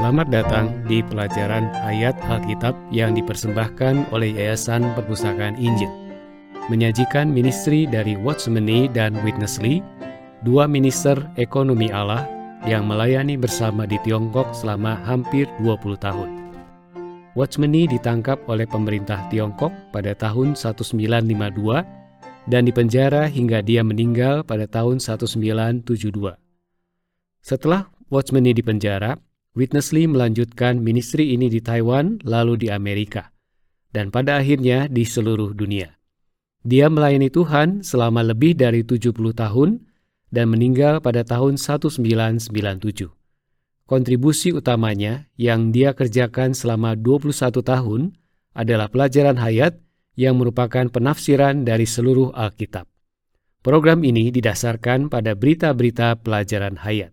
Selamat datang di pelajaran ayat Alkitab yang dipersembahkan oleh Yayasan Perpustakaan Injil. Menyajikan ministry dari Watchmeni dan Witness Lee, dua minister ekonomi Allah yang melayani bersama di Tiongkok selama hampir 20 tahun. Watchmeni ditangkap oleh pemerintah Tiongkok pada tahun 1952 dan dipenjara hingga dia meninggal pada tahun 1972. Setelah Watchmeni dipenjara, Witness Lee melanjutkan ministry ini di Taiwan lalu di Amerika, dan pada akhirnya di seluruh dunia. Dia melayani Tuhan selama lebih dari 70 tahun dan meninggal pada tahun 1997. Kontribusi utamanya yang dia kerjakan selama 21 tahun adalah pelajaran hayat yang merupakan penafsiran dari seluruh Alkitab. Program ini didasarkan pada berita-berita pelajaran hayat.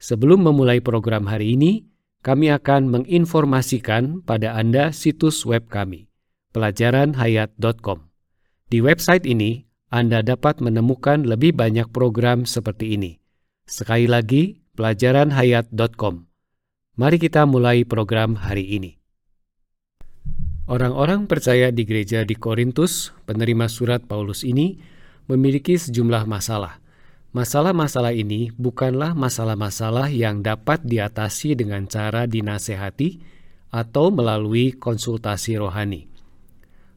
Sebelum memulai program hari ini, kami akan menginformasikan pada Anda situs web kami, pelajaranhayat.com. Di website ini, Anda dapat menemukan lebih banyak program seperti ini. Sekali lagi, pelajaranhayat.com. Mari kita mulai program hari ini. Orang-orang percaya di gereja di Korintus, penerima surat Paulus ini, memiliki sejumlah masalah – Masalah-masalah ini bukanlah masalah-masalah yang dapat diatasi dengan cara dinasehati atau melalui konsultasi rohani.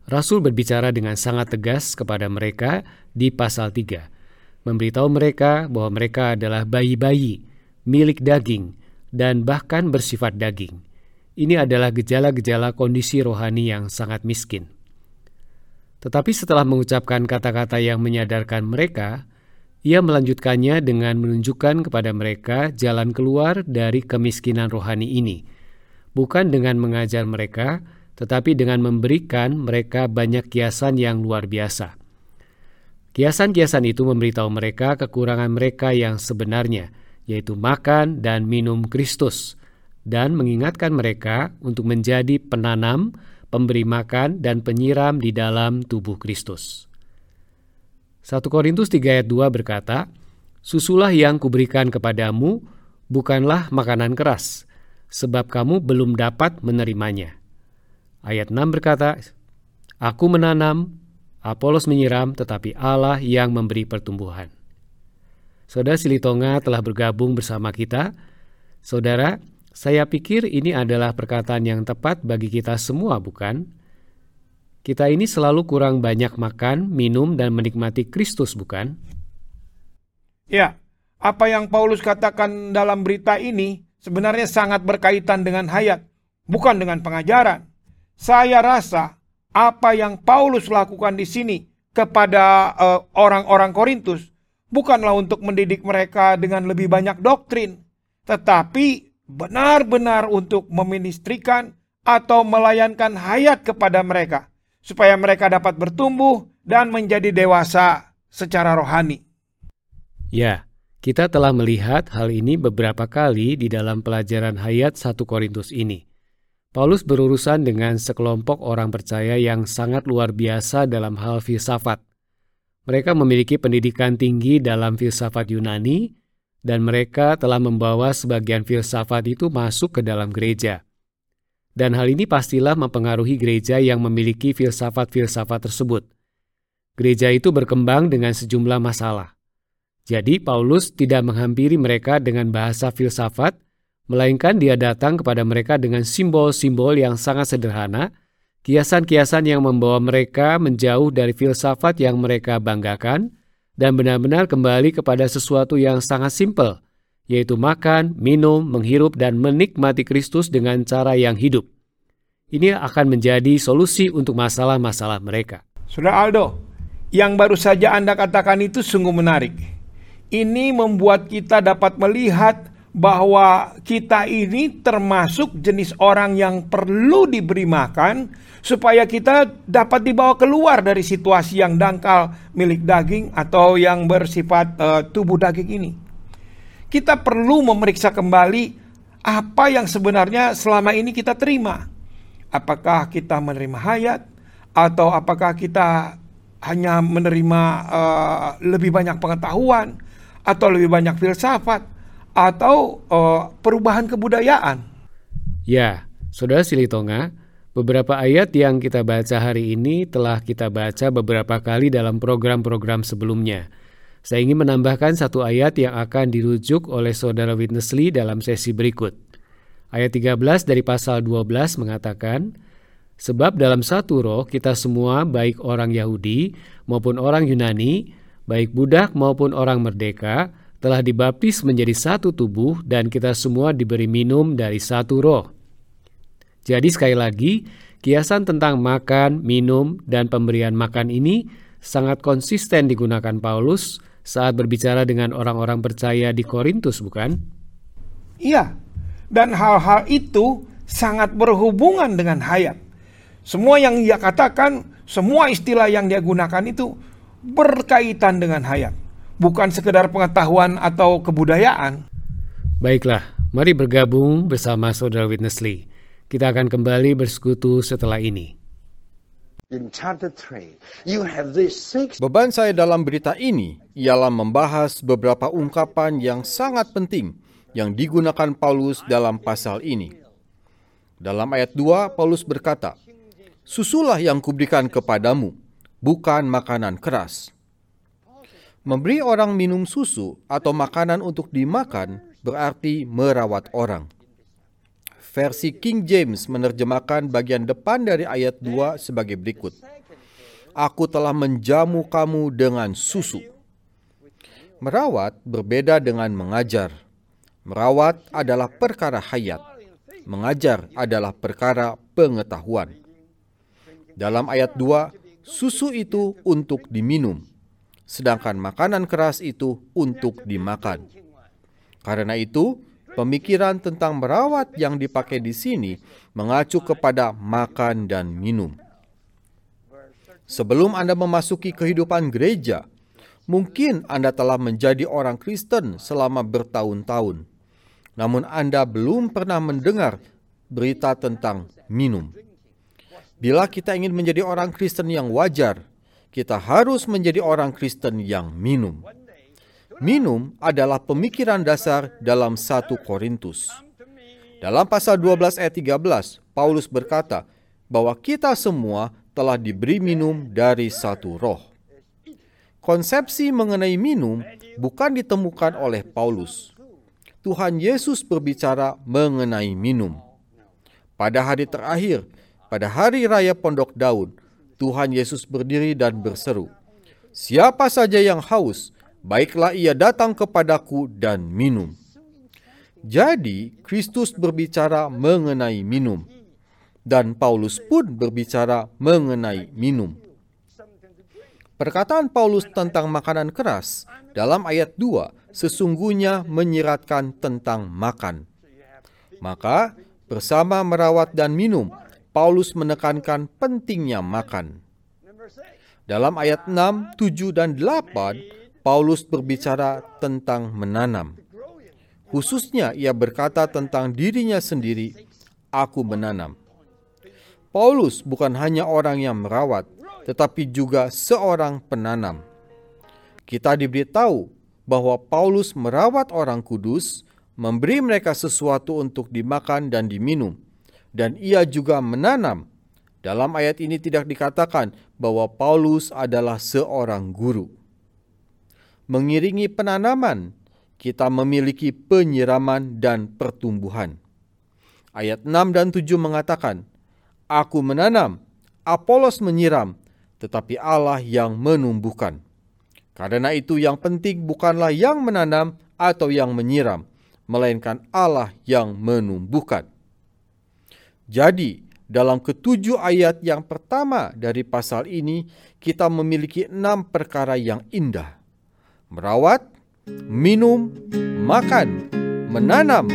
Rasul berbicara dengan sangat tegas kepada mereka di pasal 3, memberitahu mereka bahwa mereka adalah bayi-bayi, milik daging, dan bahkan bersifat daging. Ini adalah gejala-gejala kondisi rohani yang sangat miskin. Tetapi setelah mengucapkan kata-kata yang menyadarkan mereka, ia melanjutkannya dengan menunjukkan kepada mereka jalan keluar dari kemiskinan rohani ini, bukan dengan mengajar mereka, tetapi dengan memberikan mereka banyak kiasan yang luar biasa. Kiasan-kiasan itu memberitahu mereka kekurangan mereka yang sebenarnya, yaitu makan dan minum Kristus, dan mengingatkan mereka untuk menjadi penanam, pemberi makan, dan penyiram di dalam tubuh Kristus. 1 Korintus 3 ayat 2 berkata, Susulah yang kuberikan kepadamu bukanlah makanan keras, sebab kamu belum dapat menerimanya. Ayat 6 berkata, Aku menanam, Apolos menyiram, tetapi Allah yang memberi pertumbuhan. Saudara Silitonga telah bergabung bersama kita. Saudara, saya pikir ini adalah perkataan yang tepat bagi kita semua, bukan? Kita ini selalu kurang banyak makan, minum, dan menikmati Kristus, bukan? Ya, apa yang Paulus katakan dalam berita ini sebenarnya sangat berkaitan dengan hayat, bukan dengan pengajaran. Saya rasa apa yang Paulus lakukan di sini kepada eh, orang-orang uh, Korintus bukanlah untuk mendidik mereka dengan lebih banyak doktrin, tetapi benar-benar untuk meministrikan atau melayankan hayat kepada mereka supaya mereka dapat bertumbuh dan menjadi dewasa secara rohani. Ya, kita telah melihat hal ini beberapa kali di dalam pelajaran hayat 1 Korintus ini. Paulus berurusan dengan sekelompok orang percaya yang sangat luar biasa dalam hal filsafat. Mereka memiliki pendidikan tinggi dalam filsafat Yunani, dan mereka telah membawa sebagian filsafat itu masuk ke dalam gereja. Dan hal ini pastilah mempengaruhi gereja yang memiliki filsafat-filsafat tersebut. Gereja itu berkembang dengan sejumlah masalah. Jadi Paulus tidak menghampiri mereka dengan bahasa filsafat, melainkan dia datang kepada mereka dengan simbol-simbol yang sangat sederhana, kiasan-kiasan yang membawa mereka menjauh dari filsafat yang mereka banggakan, dan benar-benar kembali kepada sesuatu yang sangat simpel, yaitu makan, minum, menghirup, dan menikmati Kristus dengan cara yang hidup. Ini akan menjadi solusi untuk masalah-masalah mereka. Sudah Aldo, yang baru saja Anda katakan itu sungguh menarik. Ini membuat kita dapat melihat bahwa kita ini termasuk jenis orang yang perlu diberi makan supaya kita dapat dibawa keluar dari situasi yang dangkal milik daging atau yang bersifat uh, tubuh daging ini kita perlu memeriksa kembali apa yang sebenarnya selama ini kita terima. Apakah kita menerima hayat atau apakah kita hanya menerima uh, lebih banyak pengetahuan atau lebih banyak filsafat atau uh, perubahan kebudayaan. Ya, Saudara Silitonga, beberapa ayat yang kita baca hari ini telah kita baca beberapa kali dalam program-program sebelumnya. Saya ingin menambahkan satu ayat yang akan dirujuk oleh Saudara Witness Lee dalam sesi berikut. Ayat 13 dari pasal 12 mengatakan, Sebab dalam satu roh kita semua baik orang Yahudi maupun orang Yunani, baik budak maupun orang merdeka, telah dibaptis menjadi satu tubuh dan kita semua diberi minum dari satu roh. Jadi sekali lagi, kiasan tentang makan, minum, dan pemberian makan ini sangat konsisten digunakan Paulus saat berbicara dengan orang-orang percaya di Korintus, bukan? Iya, dan hal-hal itu sangat berhubungan dengan hayat. Semua yang ia katakan, semua istilah yang dia gunakan itu berkaitan dengan hayat, bukan sekedar pengetahuan atau kebudayaan. Baiklah, mari bergabung bersama Saudara Witness Lee. Kita akan kembali bersekutu setelah ini. Beban saya dalam berita ini ialah membahas beberapa ungkapan yang sangat penting yang digunakan Paulus dalam pasal ini. Dalam ayat 2, Paulus berkata, Susulah yang kuberikan kepadamu, bukan makanan keras. Memberi orang minum susu atau makanan untuk dimakan berarti merawat orang versi King James menerjemahkan bagian depan dari ayat 2 sebagai berikut. Aku telah menjamu kamu dengan susu. Merawat berbeda dengan mengajar. Merawat adalah perkara hayat. Mengajar adalah perkara pengetahuan. Dalam ayat 2, susu itu untuk diminum, sedangkan makanan keras itu untuk dimakan. Karena itu, Pemikiran tentang merawat yang dipakai di sini mengacu kepada makan dan minum. Sebelum Anda memasuki kehidupan gereja, mungkin Anda telah menjadi orang Kristen selama bertahun-tahun. Namun Anda belum pernah mendengar berita tentang minum. Bila kita ingin menjadi orang Kristen yang wajar, kita harus menjadi orang Kristen yang minum. Minum adalah pemikiran dasar dalam satu Korintus. Dalam pasal 12 ayat 13, Paulus berkata bahwa kita semua telah diberi minum dari satu roh. Konsepsi mengenai minum bukan ditemukan oleh Paulus. Tuhan Yesus berbicara mengenai minum. Pada hari terakhir, pada hari raya Pondok Daud, Tuhan Yesus berdiri dan berseru, "Siapa saja yang haus, baiklah ia datang kepadaku dan minum. Jadi, Kristus berbicara mengenai minum, dan Paulus pun berbicara mengenai minum. Perkataan Paulus tentang makanan keras dalam ayat 2 sesungguhnya menyiratkan tentang makan. Maka, bersama merawat dan minum, Paulus menekankan pentingnya makan. Dalam ayat 6, 7, dan 8, Paulus berbicara tentang menanam. Khususnya ia berkata tentang dirinya sendiri, aku menanam. Paulus bukan hanya orang yang merawat, tetapi juga seorang penanam. Kita diberitahu bahwa Paulus merawat orang kudus, memberi mereka sesuatu untuk dimakan dan diminum, dan ia juga menanam. Dalam ayat ini tidak dikatakan bahwa Paulus adalah seorang guru mengiringi penanaman, kita memiliki penyiraman dan pertumbuhan. Ayat 6 dan 7 mengatakan, Aku menanam, Apolos menyiram, tetapi Allah yang menumbuhkan. Karena itu yang penting bukanlah yang menanam atau yang menyiram, melainkan Allah yang menumbuhkan. Jadi, dalam ketujuh ayat yang pertama dari pasal ini, kita memiliki enam perkara yang indah merawat, minum, makan, menanam,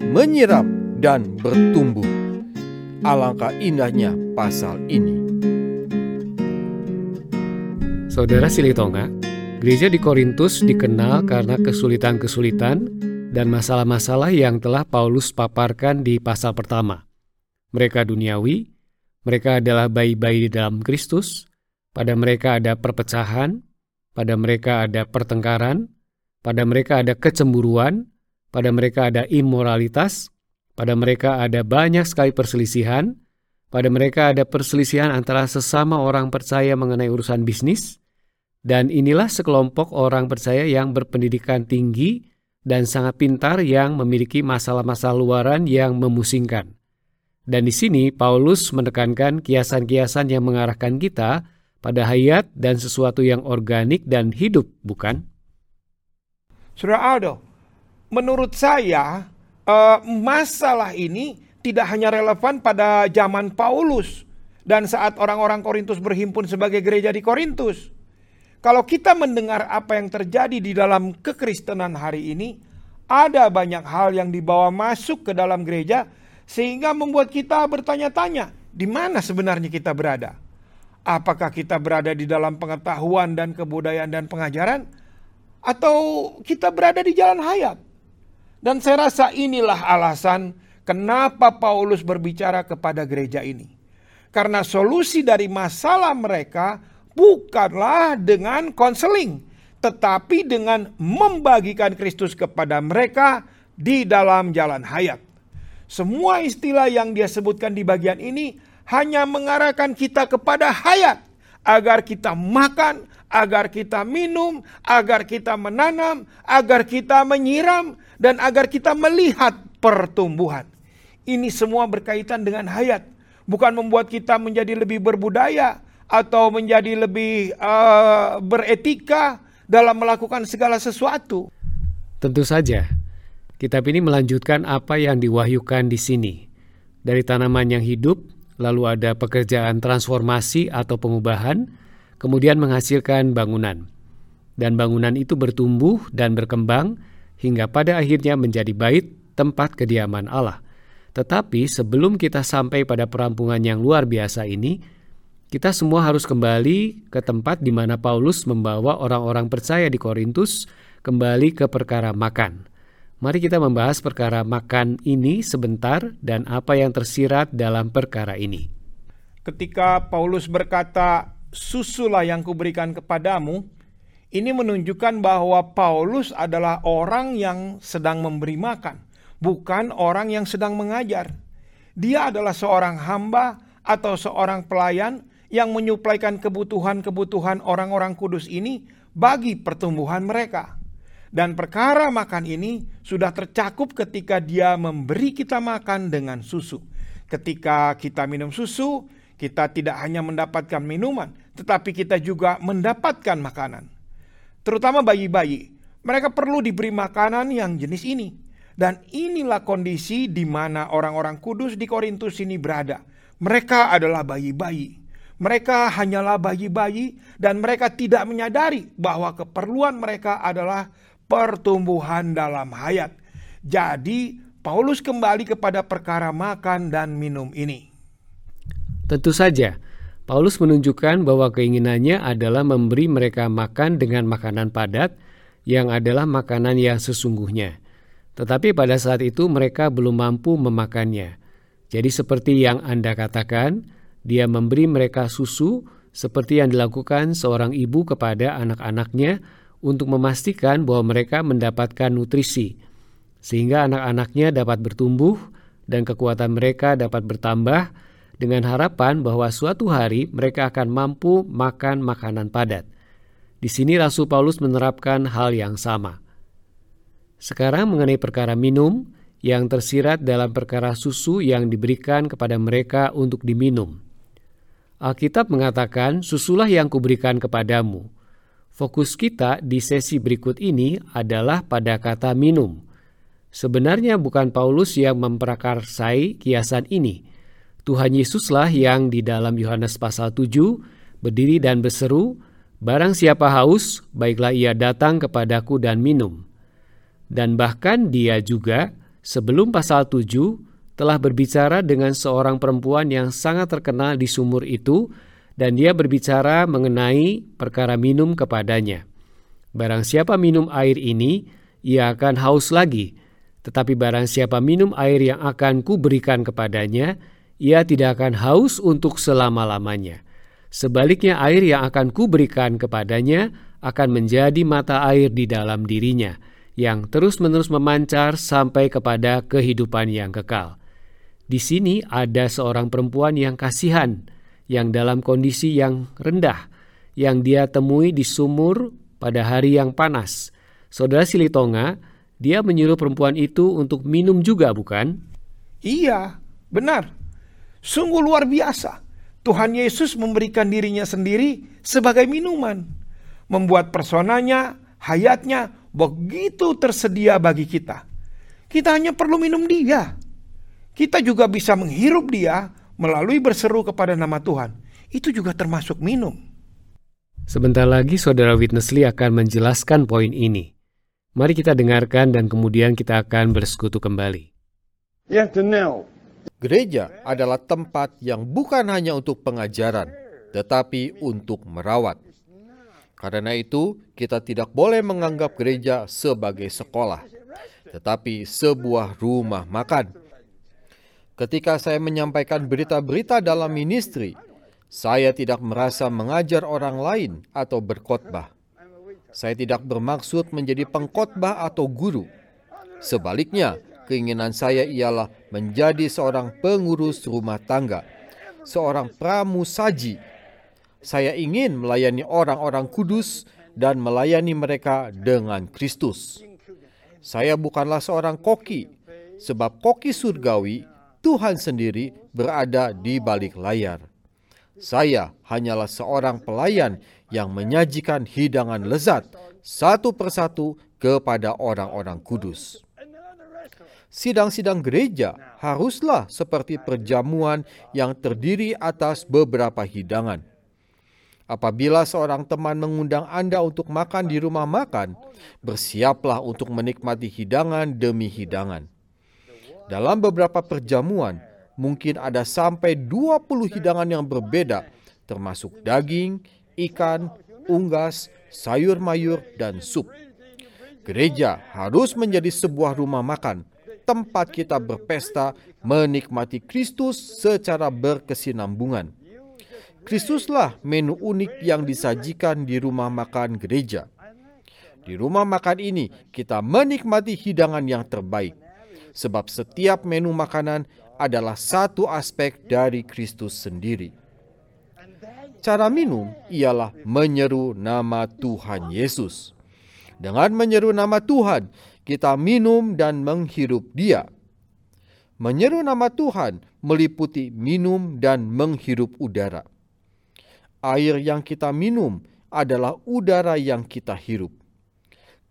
menyiram, dan bertumbuh. Alangkah indahnya pasal ini. Saudara Silitonga, gereja di Korintus dikenal karena kesulitan-kesulitan dan masalah-masalah yang telah Paulus paparkan di pasal pertama. Mereka duniawi, mereka adalah bayi-bayi di dalam Kristus, pada mereka ada perpecahan, pada mereka ada pertengkaran, pada mereka ada kecemburuan, pada mereka ada imoralitas, Pada mereka ada banyak sekali perselisihan. Pada mereka ada perselisihan antara sesama orang percaya mengenai urusan bisnis. Dan inilah sekelompok orang percaya yang berpendidikan tinggi dan sangat pintar yang memiliki masalah-masalah luaran yang memusingkan. Dan di sini Paulus menekankan kiasan-kiasan yang mengarahkan kita pada hayat dan sesuatu yang organik dan hidup, bukan? Saudara Aldo, menurut saya uh, masalah ini tidak hanya relevan pada zaman Paulus dan saat orang-orang Korintus berhimpun sebagai gereja di Korintus. Kalau kita mendengar apa yang terjadi di dalam kekristenan hari ini, ada banyak hal yang dibawa masuk ke dalam gereja sehingga membuat kita bertanya-tanya, di mana sebenarnya kita berada? Apakah kita berada di dalam pengetahuan dan kebudayaan dan pengajaran atau kita berada di jalan hayat? Dan saya rasa inilah alasan kenapa Paulus berbicara kepada gereja ini. Karena solusi dari masalah mereka bukanlah dengan konseling, tetapi dengan membagikan Kristus kepada mereka di dalam jalan hayat. Semua istilah yang dia sebutkan di bagian ini hanya mengarahkan kita kepada hayat agar kita makan, agar kita minum, agar kita menanam, agar kita menyiram dan agar kita melihat pertumbuhan. Ini semua berkaitan dengan hayat, bukan membuat kita menjadi lebih berbudaya atau menjadi lebih uh, beretika dalam melakukan segala sesuatu. Tentu saja, kitab ini melanjutkan apa yang diwahyukan di sini. Dari tanaman yang hidup, lalu ada pekerjaan transformasi atau pengubahan, kemudian menghasilkan bangunan. Dan bangunan itu bertumbuh dan berkembang hingga pada akhirnya menjadi bait tempat kediaman Allah. Tetapi sebelum kita sampai pada perampungan yang luar biasa ini, kita semua harus kembali ke tempat di mana Paulus membawa orang-orang percaya di Korintus kembali ke perkara makan. Mari kita membahas perkara makan ini sebentar dan apa yang tersirat dalam perkara ini. Ketika Paulus berkata, "Susulah yang kuberikan kepadamu," ini menunjukkan bahwa Paulus adalah orang yang sedang memberi makan, bukan orang yang sedang mengajar. Dia adalah seorang hamba atau seorang pelayan yang menyuplaikan kebutuhan-kebutuhan orang-orang kudus ini bagi pertumbuhan mereka. Dan perkara makan ini sudah tercakup ketika dia memberi kita makan dengan susu. Ketika kita minum susu, kita tidak hanya mendapatkan minuman, tetapi kita juga mendapatkan makanan terutama bayi-bayi. Mereka perlu diberi makanan yang jenis ini. Dan inilah kondisi di mana orang-orang kudus di Korintus ini berada. Mereka adalah bayi-bayi. Mereka hanyalah bayi-bayi dan mereka tidak menyadari bahwa keperluan mereka adalah pertumbuhan dalam hayat. Jadi, Paulus kembali kepada perkara makan dan minum ini. Tentu saja, Paulus menunjukkan bahwa keinginannya adalah memberi mereka makan dengan makanan padat yang adalah makanan yang sesungguhnya. Tetapi pada saat itu mereka belum mampu memakannya. Jadi seperti yang Anda katakan, dia memberi mereka susu seperti yang dilakukan seorang ibu kepada anak-anaknya untuk memastikan bahwa mereka mendapatkan nutrisi, sehingga anak-anaknya dapat bertumbuh dan kekuatan mereka dapat bertambah dengan harapan bahwa suatu hari mereka akan mampu makan makanan padat. Di sini Rasul Paulus menerapkan hal yang sama. Sekarang mengenai perkara minum yang tersirat dalam perkara susu yang diberikan kepada mereka untuk diminum. Alkitab mengatakan, "Susulah yang kuberikan kepadamu." Fokus kita di sesi berikut ini adalah pada kata minum. Sebenarnya bukan Paulus yang memprakarsai kiasan ini, Tuhan Yesuslah yang di dalam Yohanes pasal 7 berdiri dan berseru, Barang siapa haus, baiklah ia datang kepadaku dan minum. Dan bahkan dia juga sebelum pasal 7 telah berbicara dengan seorang perempuan yang sangat terkenal di sumur itu dan dia berbicara mengenai perkara minum kepadanya. Barang siapa minum air ini, ia akan haus lagi. Tetapi barang siapa minum air yang akan kuberikan kepadanya, ia tidak akan haus untuk selama-lamanya. Sebaliknya air yang akan kuberikan kepadanya akan menjadi mata air di dalam dirinya, yang terus-menerus memancar sampai kepada kehidupan yang kekal. Di sini ada seorang perempuan yang kasihan, yang dalam kondisi yang rendah, yang dia temui di sumur pada hari yang panas. Saudara Silitonga, dia menyuruh perempuan itu untuk minum juga, bukan? Iya, benar. Sungguh luar biasa. Tuhan Yesus memberikan dirinya sendiri sebagai minuman, membuat personanya, hayatnya begitu tersedia bagi kita. Kita hanya perlu minum Dia. Kita juga bisa menghirup Dia melalui berseru kepada nama Tuhan. Itu juga termasuk minum. Sebentar lagi saudara Witness Lee akan menjelaskan poin ini. Mari kita dengarkan dan kemudian kita akan bersekutu kembali. Gereja adalah tempat yang bukan hanya untuk pengajaran, tetapi untuk merawat. Karena itu, kita tidak boleh menganggap gereja sebagai sekolah, tetapi sebuah rumah makan. Ketika saya menyampaikan berita-berita dalam ministry, saya tidak merasa mengajar orang lain atau berkhotbah. Saya tidak bermaksud menjadi pengkhotbah atau guru. Sebaliknya, Keinginan saya ialah menjadi seorang pengurus rumah tangga, seorang pramusaji. Saya ingin melayani orang-orang kudus dan melayani mereka dengan Kristus. Saya bukanlah seorang koki, sebab koki surgawi Tuhan sendiri berada di balik layar. Saya hanyalah seorang pelayan yang menyajikan hidangan lezat satu persatu kepada orang-orang kudus. Sidang-sidang gereja haruslah seperti perjamuan yang terdiri atas beberapa hidangan. Apabila seorang teman mengundang Anda untuk makan di rumah makan, bersiaplah untuk menikmati hidangan demi hidangan. Dalam beberapa perjamuan, mungkin ada sampai 20 hidangan yang berbeda, termasuk daging, ikan, unggas, sayur mayur, dan sup. Gereja harus menjadi sebuah rumah makan tempat kita berpesta menikmati Kristus secara berkesinambungan. Kristuslah menu unik yang disajikan di rumah makan gereja. Di rumah makan ini kita menikmati hidangan yang terbaik. Sebab setiap menu makanan adalah satu aspek dari Kristus sendiri. Cara minum ialah menyeru nama Tuhan Yesus. Dengan menyeru nama Tuhan, kita minum dan menghirup Dia. Menyeru nama Tuhan meliputi minum dan menghirup udara. Air yang kita minum adalah udara yang kita hirup.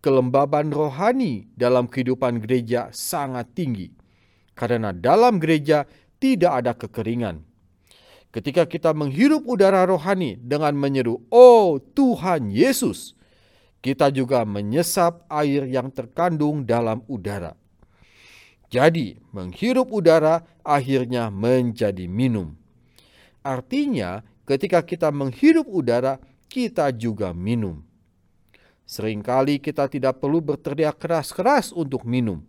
Kelembaban rohani dalam kehidupan gereja sangat tinggi, karena dalam gereja tidak ada kekeringan. Ketika kita menghirup udara rohani dengan menyeru, "Oh Tuhan Yesus!" kita juga menyesap air yang terkandung dalam udara. Jadi, menghirup udara akhirnya menjadi minum. Artinya, ketika kita menghirup udara, kita juga minum. Seringkali kita tidak perlu berteriak keras-keras untuk minum.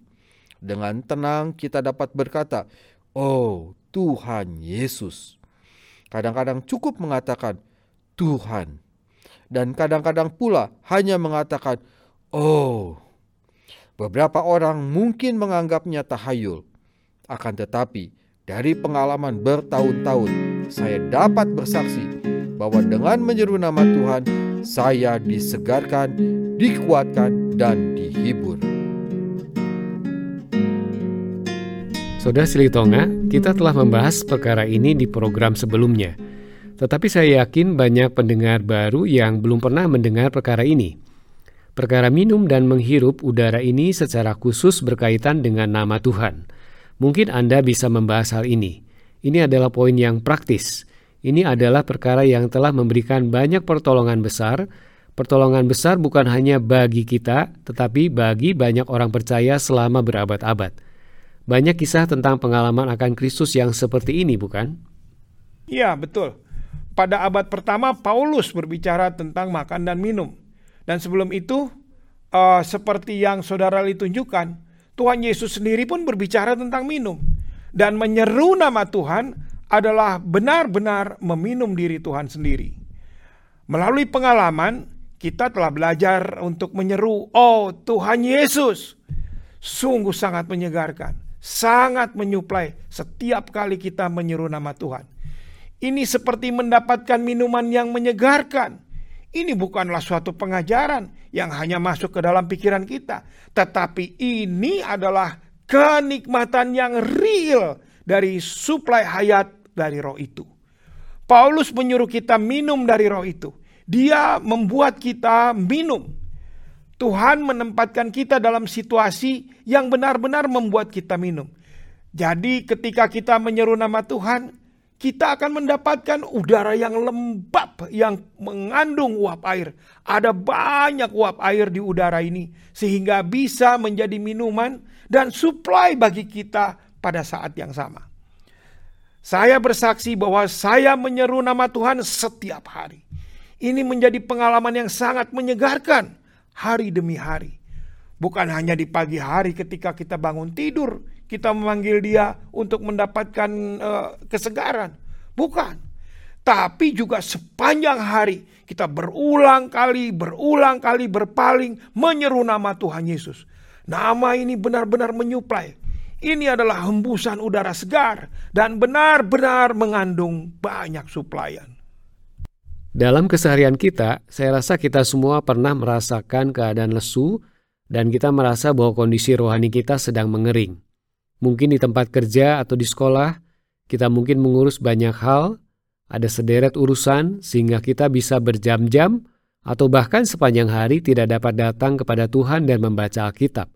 Dengan tenang kita dapat berkata, "Oh, Tuhan Yesus." Kadang-kadang cukup mengatakan, "Tuhan, dan kadang-kadang pula hanya mengatakan, "Oh." Beberapa orang mungkin menganggapnya tahayul. Akan tetapi, dari pengalaman bertahun-tahun, saya dapat bersaksi bahwa dengan menyeru nama Tuhan, saya disegarkan, dikuatkan, dan dihibur. Saudara Silitonga, kita telah membahas perkara ini di program sebelumnya. Tetapi saya yakin banyak pendengar baru yang belum pernah mendengar perkara ini. Perkara minum dan menghirup udara ini secara khusus berkaitan dengan nama Tuhan. Mungkin Anda bisa membahas hal ini. Ini adalah poin yang praktis. Ini adalah perkara yang telah memberikan banyak pertolongan besar. Pertolongan besar bukan hanya bagi kita, tetapi bagi banyak orang percaya selama berabad-abad. Banyak kisah tentang pengalaman akan Kristus yang seperti ini, bukan? Iya, betul pada abad pertama Paulus berbicara tentang makan dan minum. Dan sebelum itu uh, seperti yang saudara ditunjukkan, Tuhan Yesus sendiri pun berbicara tentang minum. Dan menyeru nama Tuhan adalah benar-benar meminum diri Tuhan sendiri. Melalui pengalaman, kita telah belajar untuk menyeru, "Oh Tuhan Yesus." Sungguh sangat menyegarkan, sangat menyuplai setiap kali kita menyeru nama Tuhan. Ini seperti mendapatkan minuman yang menyegarkan. Ini bukanlah suatu pengajaran yang hanya masuk ke dalam pikiran kita, tetapi ini adalah kenikmatan yang real dari suplai hayat dari roh itu. Paulus menyuruh kita minum dari roh itu. Dia membuat kita minum. Tuhan menempatkan kita dalam situasi yang benar-benar membuat kita minum. Jadi ketika kita menyeru nama Tuhan, kita akan mendapatkan udara yang lembab yang mengandung uap air. Ada banyak uap air di udara ini sehingga bisa menjadi minuman dan suplai bagi kita pada saat yang sama. Saya bersaksi bahwa saya menyeru nama Tuhan setiap hari. Ini menjadi pengalaman yang sangat menyegarkan hari demi hari. Bukan hanya di pagi hari ketika kita bangun tidur, kita memanggil dia untuk mendapatkan uh, kesegaran. Bukan. Tapi juga sepanjang hari kita berulang kali, berulang kali berpaling menyeru nama Tuhan Yesus. Nama ini benar-benar menyuplai. Ini adalah hembusan udara segar dan benar-benar mengandung banyak suplaian. Dalam keseharian kita, saya rasa kita semua pernah merasakan keadaan lesu dan kita merasa bahwa kondisi rohani kita sedang mengering. Mungkin di tempat kerja atau di sekolah, kita mungkin mengurus banyak hal, ada sederet urusan sehingga kita bisa berjam-jam atau bahkan sepanjang hari tidak dapat datang kepada Tuhan dan membaca Alkitab.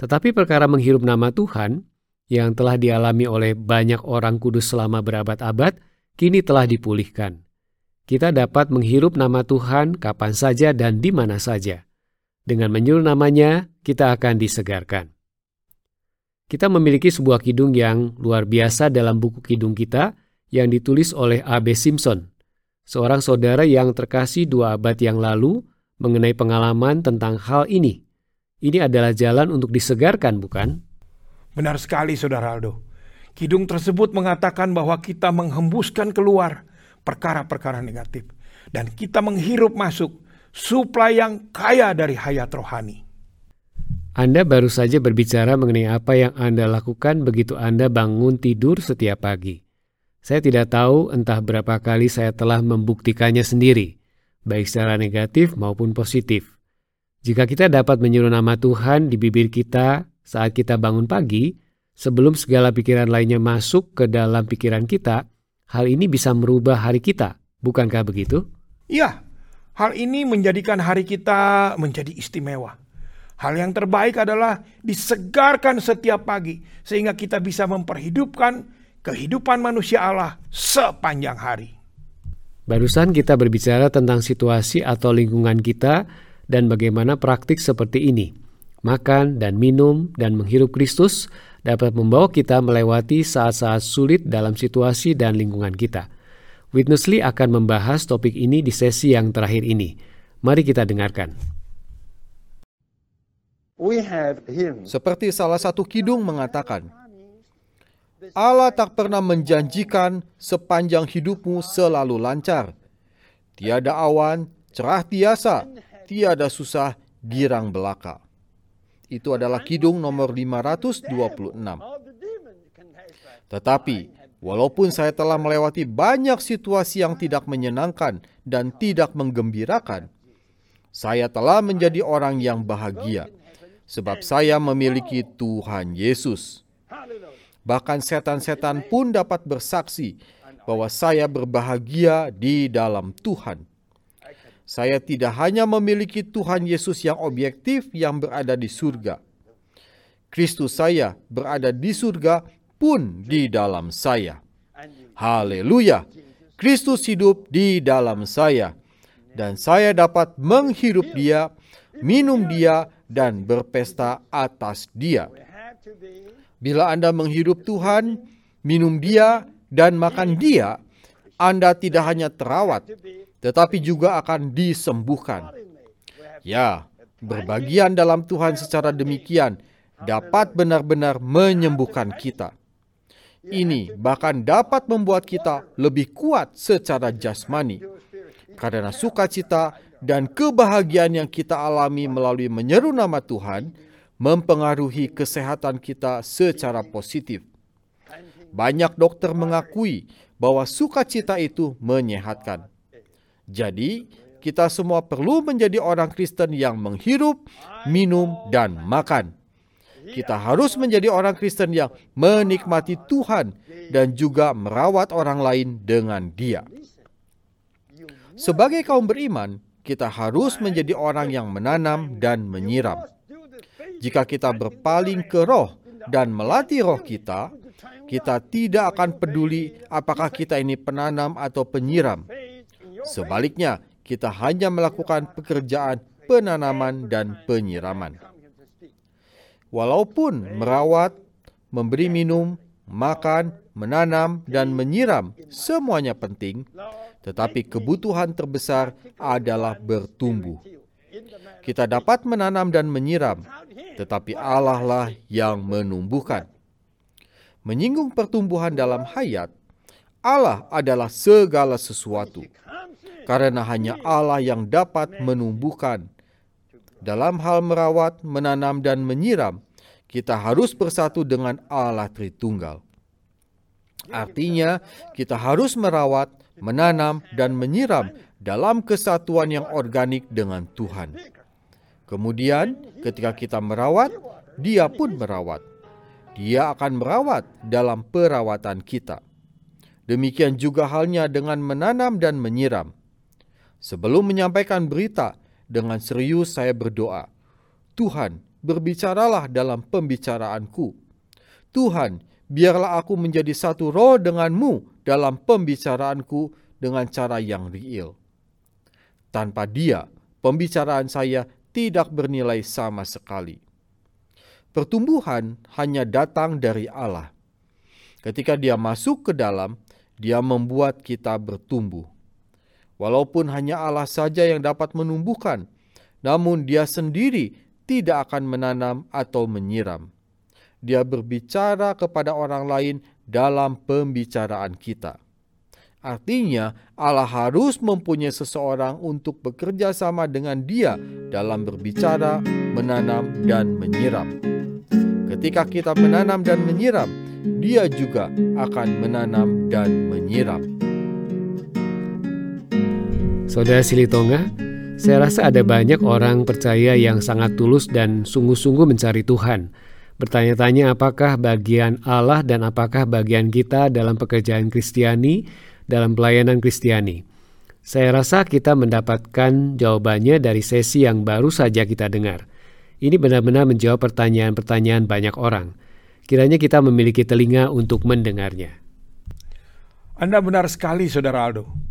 Tetapi perkara menghirup nama Tuhan yang telah dialami oleh banyak orang kudus selama berabad-abad, kini telah dipulihkan kita dapat menghirup nama Tuhan kapan saja dan di mana saja. Dengan menyuruh namanya, kita akan disegarkan. Kita memiliki sebuah kidung yang luar biasa dalam buku kidung kita yang ditulis oleh A.B. Simpson, seorang saudara yang terkasih dua abad yang lalu mengenai pengalaman tentang hal ini. Ini adalah jalan untuk disegarkan, bukan? Benar sekali, Saudara Aldo. Kidung tersebut mengatakan bahwa kita menghembuskan keluar perkara-perkara negatif. Dan kita menghirup masuk suplai yang kaya dari hayat rohani. Anda baru saja berbicara mengenai apa yang Anda lakukan begitu Anda bangun tidur setiap pagi. Saya tidak tahu entah berapa kali saya telah membuktikannya sendiri, baik secara negatif maupun positif. Jika kita dapat menyuruh nama Tuhan di bibir kita saat kita bangun pagi, sebelum segala pikiran lainnya masuk ke dalam pikiran kita, Hal ini bisa merubah hari kita, bukankah begitu? Iya, hal ini menjadikan hari kita menjadi istimewa. Hal yang terbaik adalah disegarkan setiap pagi, sehingga kita bisa memperhidupkan kehidupan manusia Allah sepanjang hari. Barusan kita berbicara tentang situasi atau lingkungan kita dan bagaimana praktik seperti ini. Makan dan minum dan menghirup Kristus dapat membawa kita melewati saat-saat sulit dalam situasi dan lingkungan kita. Witness Lee akan membahas topik ini di sesi yang terakhir ini. Mari kita dengarkan. Seperti salah satu kidung mengatakan, Allah tak pernah menjanjikan sepanjang hidupmu selalu lancar. Tiada awan, cerah tiasa, tiada susah, girang belaka. Itu adalah kidung nomor 526. Tetapi, walaupun saya telah melewati banyak situasi yang tidak menyenangkan dan tidak menggembirakan, saya telah menjadi orang yang bahagia sebab saya memiliki Tuhan Yesus. Bahkan setan-setan pun dapat bersaksi bahwa saya berbahagia di dalam Tuhan. Saya tidak hanya memiliki Tuhan Yesus yang objektif yang berada di surga. Kristus saya berada di surga pun di dalam saya. Haleluya! Kristus hidup di dalam saya. Dan saya dapat menghirup dia, minum dia, dan berpesta atas dia. Bila Anda menghirup Tuhan, minum dia, dan makan dia, Anda tidak hanya terawat, tetapi juga akan disembuhkan. Ya, berbagian dalam Tuhan secara demikian dapat benar-benar menyembuhkan kita. Ini bahkan dapat membuat kita lebih kuat secara jasmani, karena sukacita dan kebahagiaan yang kita alami melalui menyeru nama Tuhan mempengaruhi kesehatan kita secara positif. Banyak dokter mengakui bahwa sukacita itu menyehatkan. Jadi, kita semua perlu menjadi orang Kristen yang menghirup, minum, dan makan. Kita harus menjadi orang Kristen yang menikmati Tuhan dan juga merawat orang lain dengan Dia. Sebagai kaum beriman, kita harus menjadi orang yang menanam dan menyiram. Jika kita berpaling ke roh dan melatih roh kita, kita tidak akan peduli apakah kita ini penanam atau penyiram. Sebaliknya, kita hanya melakukan pekerjaan penanaman dan penyiraman. Walaupun merawat, memberi minum, makan, menanam, dan menyiram semuanya penting, tetapi kebutuhan terbesar adalah bertumbuh. Kita dapat menanam dan menyiram, tetapi Allah lah yang menumbuhkan. Menyinggung pertumbuhan dalam hayat, Allah adalah segala sesuatu karena hanya Allah yang dapat menumbuhkan. Dalam hal merawat, menanam, dan menyiram, kita harus bersatu dengan Allah Tritunggal. Artinya, kita harus merawat, menanam, dan menyiram dalam kesatuan yang organik dengan Tuhan. Kemudian, ketika kita merawat, Dia pun merawat. Dia akan merawat dalam perawatan kita. Demikian juga halnya dengan menanam dan menyiram. Sebelum menyampaikan berita, dengan serius saya berdoa, Tuhan, berbicaralah dalam pembicaraanku. Tuhan, biarlah aku menjadi satu roh denganmu dalam pembicaraanku dengan cara yang real. Tanpa dia, pembicaraan saya tidak bernilai sama sekali. Pertumbuhan hanya datang dari Allah. Ketika dia masuk ke dalam, dia membuat kita bertumbuh. Walaupun hanya Allah saja yang dapat menumbuhkan, namun Dia sendiri tidak akan menanam atau menyiram. Dia berbicara kepada orang lain dalam pembicaraan kita. Artinya, Allah harus mempunyai seseorang untuk bekerja sama dengan Dia dalam berbicara, menanam, dan menyiram. Ketika kita menanam dan menyiram, Dia juga akan menanam dan menyiram. Saudara Silitonga, saya rasa ada banyak orang percaya yang sangat tulus dan sungguh-sungguh mencari Tuhan. Bertanya-tanya apakah bagian Allah dan apakah bagian kita dalam pekerjaan Kristiani, dalam pelayanan Kristiani. Saya rasa kita mendapatkan jawabannya dari sesi yang baru saja kita dengar. Ini benar-benar menjawab pertanyaan-pertanyaan banyak orang. Kiranya kita memiliki telinga untuk mendengarnya. Anda benar sekali, Saudara Aldo.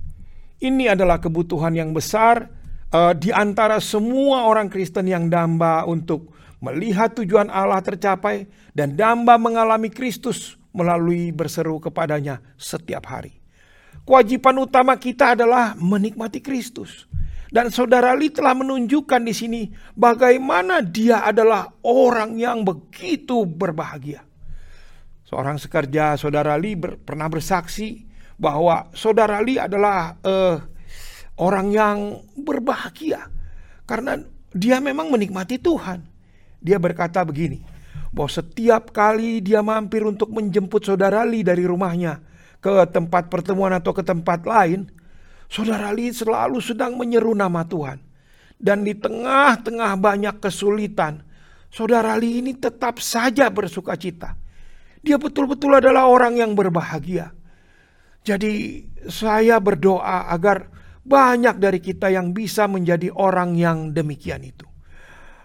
Ini adalah kebutuhan yang besar uh, di antara semua orang Kristen yang damba untuk melihat tujuan Allah tercapai dan damba mengalami Kristus melalui berseru kepadanya setiap hari. Kewajiban utama kita adalah menikmati Kristus. Dan saudara Li telah menunjukkan di sini bagaimana dia adalah orang yang begitu berbahagia. Seorang sekerja saudara Li ber, pernah bersaksi bahwa saudara Li adalah uh, orang yang berbahagia karena dia memang menikmati Tuhan. Dia berkata begini, bahwa setiap kali dia mampir untuk menjemput saudara Li dari rumahnya ke tempat pertemuan atau ke tempat lain, saudara Li selalu sedang menyeru nama Tuhan. Dan di tengah-tengah banyak kesulitan, saudara Li ini tetap saja bersuka cita. Dia betul-betul adalah orang yang berbahagia. Jadi saya berdoa agar banyak dari kita yang bisa menjadi orang yang demikian itu.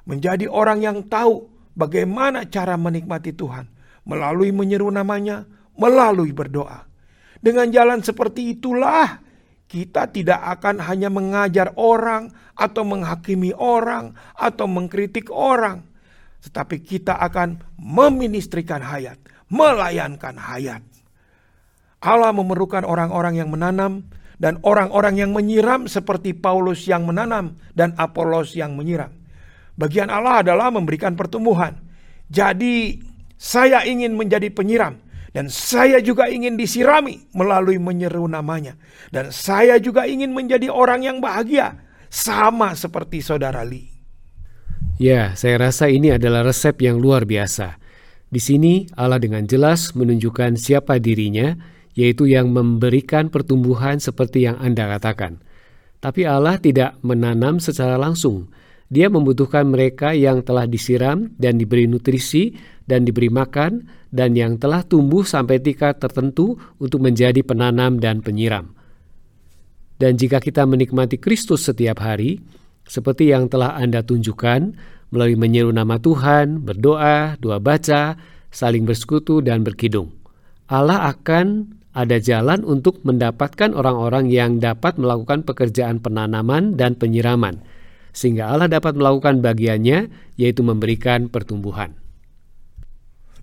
Menjadi orang yang tahu bagaimana cara menikmati Tuhan. Melalui menyeru namanya, melalui berdoa. Dengan jalan seperti itulah kita tidak akan hanya mengajar orang atau menghakimi orang atau mengkritik orang. Tetapi kita akan meministrikan hayat, melayankan hayat. Allah memerlukan orang-orang yang menanam dan orang-orang yang menyiram seperti Paulus yang menanam dan Apolos yang menyiram. Bagian Allah adalah memberikan pertumbuhan. Jadi saya ingin menjadi penyiram dan saya juga ingin disirami melalui menyeru namanya. Dan saya juga ingin menjadi orang yang bahagia sama seperti saudara Lee. Ya, saya rasa ini adalah resep yang luar biasa. Di sini Allah dengan jelas menunjukkan siapa dirinya, yaitu yang memberikan pertumbuhan seperti yang Anda katakan. Tapi Allah tidak menanam secara langsung. Dia membutuhkan mereka yang telah disiram dan diberi nutrisi dan diberi makan dan yang telah tumbuh sampai tingkat tertentu untuk menjadi penanam dan penyiram. Dan jika kita menikmati Kristus setiap hari, seperti yang telah Anda tunjukkan melalui menyeru nama Tuhan, berdoa, doa baca, saling bersekutu dan berkidung. Allah akan ada jalan untuk mendapatkan orang-orang yang dapat melakukan pekerjaan penanaman dan penyiraman, sehingga Allah dapat melakukan bagiannya, yaitu memberikan pertumbuhan.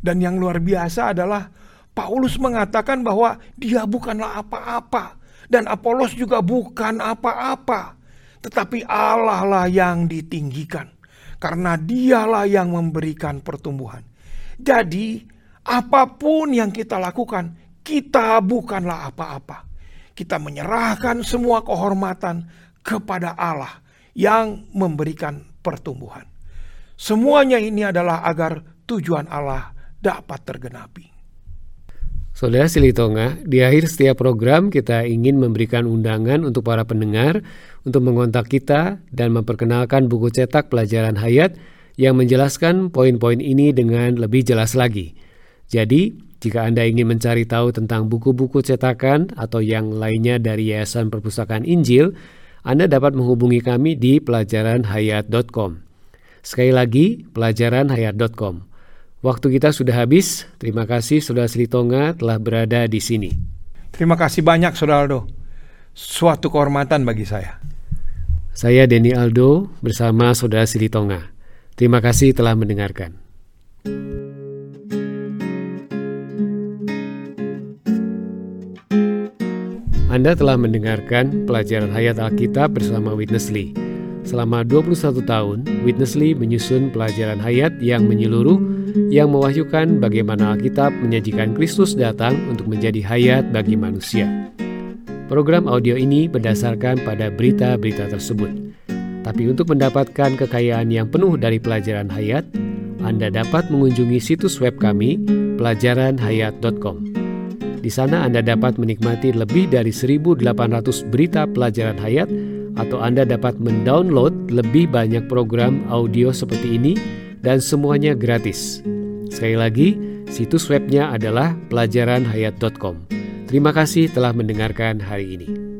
Dan yang luar biasa adalah Paulus mengatakan bahwa dia bukanlah apa-apa, dan Apolos juga bukan apa-apa, tetapi Allah lah yang ditinggikan, karena Dialah yang memberikan pertumbuhan. Jadi, apa pun yang kita lakukan, kita bukanlah apa-apa. Kita menyerahkan semua kehormatan kepada Allah yang memberikan pertumbuhan. Semuanya ini adalah agar tujuan Allah dapat tergenapi. Saudara Silitonga, di akhir setiap program kita ingin memberikan undangan untuk para pendengar untuk mengontak kita dan memperkenalkan buku cetak pelajaran hayat yang menjelaskan poin-poin ini dengan lebih jelas lagi. Jadi, jika Anda ingin mencari tahu tentang buku-buku cetakan atau yang lainnya dari Yayasan Perpustakaan Injil, Anda dapat menghubungi kami di pelajaranhayat.com. Sekali lagi, pelajaranhayat.com. Waktu kita sudah habis. Terima kasih Saudara Silitonga telah berada di sini. Terima kasih banyak Saudara Aldo. Suatu kehormatan bagi saya. Saya Denny Aldo bersama Saudara Silitonga. Terima kasih telah mendengarkan. Anda telah mendengarkan pelajaran Hayat Alkitab bersama Witness Lee. Selama 21 tahun, Witness Lee menyusun pelajaran hayat yang menyeluruh yang mewahyukan bagaimana Alkitab menyajikan Kristus datang untuk menjadi hayat bagi manusia. Program audio ini berdasarkan pada berita-berita tersebut. Tapi untuk mendapatkan kekayaan yang penuh dari pelajaran hayat, Anda dapat mengunjungi situs web kami pelajaranhayat.com. Di sana Anda dapat menikmati lebih dari 1.800 berita pelajaran hayat atau Anda dapat mendownload lebih banyak program audio seperti ini dan semuanya gratis. Sekali lagi, situs webnya adalah pelajaranhayat.com. Terima kasih telah mendengarkan hari ini.